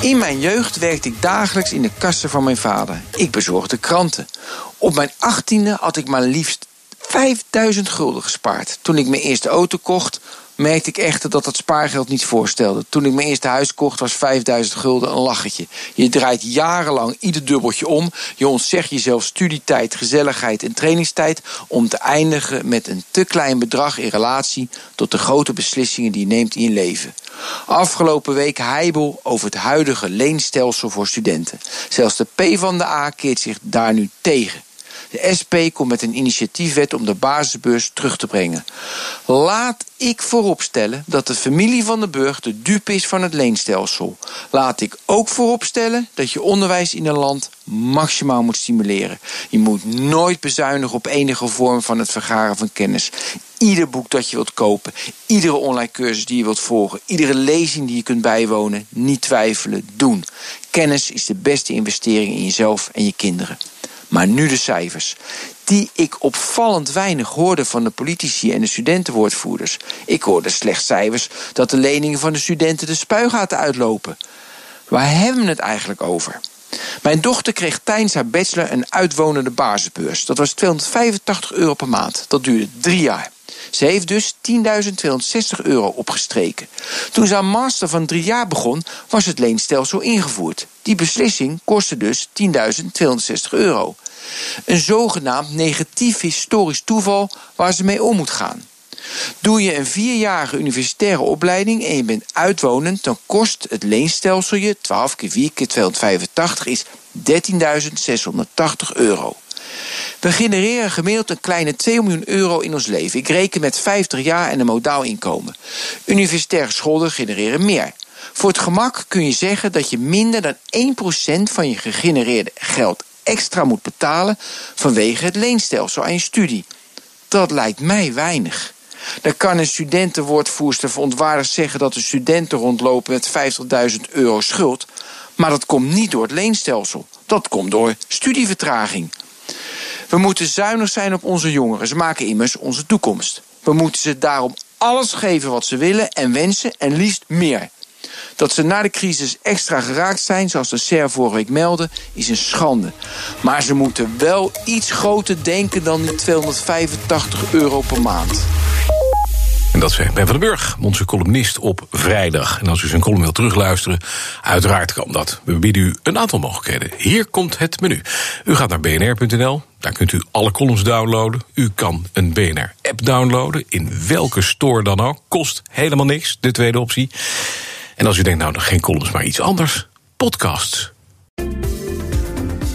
In mijn jeugd werkte ik dagelijks in de kassen van mijn vader. Ik bezorgde kranten. Op mijn achttiende had ik maar liefst 5000 gulden gespaard. Toen ik mijn eerste auto kocht, merkte ik echter dat dat spaargeld niet voorstelde. Toen ik mijn eerste huis kocht, was 5000 gulden een lachetje. Je draait jarenlang ieder dubbeltje om. Je ontzegt jezelf studietijd, gezelligheid en trainingstijd... om te eindigen met een te klein bedrag in relatie... tot de grote beslissingen die je neemt in je leven. Afgelopen week heibel over het huidige leenstelsel voor studenten. Zelfs de P van de A keert zich daar nu tegen. De SP komt met een initiatiefwet om de basisbeurs terug te brengen. Laat ik vooropstellen dat de familie van de Burg de dupe is van het leenstelsel. Laat ik ook vooropstellen dat je onderwijs in een land maximaal moet stimuleren. Je moet nooit bezuinigen op enige vorm van het vergaren van kennis. Ieder boek dat je wilt kopen, iedere online cursus die je wilt volgen, iedere lezing die je kunt bijwonen, niet twijfelen, doen. Kennis is de beste investering in jezelf en je kinderen. Maar nu de cijfers. Die ik opvallend weinig hoorde van de politici en de studentenwoordvoerders. Ik hoorde slechts cijfers dat de leningen van de studenten de spuigaten uitlopen. Waar hebben we het eigenlijk over? Mijn dochter kreeg tijdens haar bachelor een uitwonende basisbeurs. Dat was 285 euro per maand. Dat duurde drie jaar. Ze heeft dus 10.260 euro opgestreken. Toen ze haar master van drie jaar begon, was het leenstelsel ingevoerd. Die beslissing kostte dus 10.260 euro. Een zogenaamd negatief historisch toeval waar ze mee om moet gaan. Doe je een vierjarige universitaire opleiding en je bent uitwonend, dan kost het leenstelsel je 12 keer 4 keer 285 is 13.680 euro. We genereren gemiddeld een kleine 2 miljoen euro in ons leven. Ik reken met 50 jaar en een modaal inkomen. Universitaire scholen genereren meer. Voor het gemak kun je zeggen dat je minder dan 1% van je gegenereerde geld extra moet betalen vanwege het leenstelsel aan je studie. Dat lijkt mij weinig. Dan kan een studentenwoordvoerster verontwaardigd zeggen dat de studenten rondlopen met 50.000 euro schuld. Maar dat komt niet door het leenstelsel. Dat komt door studievertraging. We moeten zuinig zijn op onze jongeren. Ze maken immers onze toekomst. We moeten ze daarom alles geven wat ze willen en wensen en liefst meer. Dat ze na de crisis extra geraakt zijn, zoals de SER vorige week meldde, is een schande. Maar ze moeten wel iets groter denken dan die 285 euro per maand. En dat zei Ben van den Burg, onze columnist op vrijdag. En als u zijn column wilt terugluisteren, uiteraard kan dat. We bieden u een aantal mogelijkheden. Hier komt het menu. U gaat naar bnr.nl, daar kunt u alle columns downloaden. U kan een BNR-app downloaden, in welke store dan ook. Kost helemaal niks, de tweede optie. En als u denkt, nou, geen columns, maar iets anders, podcasts.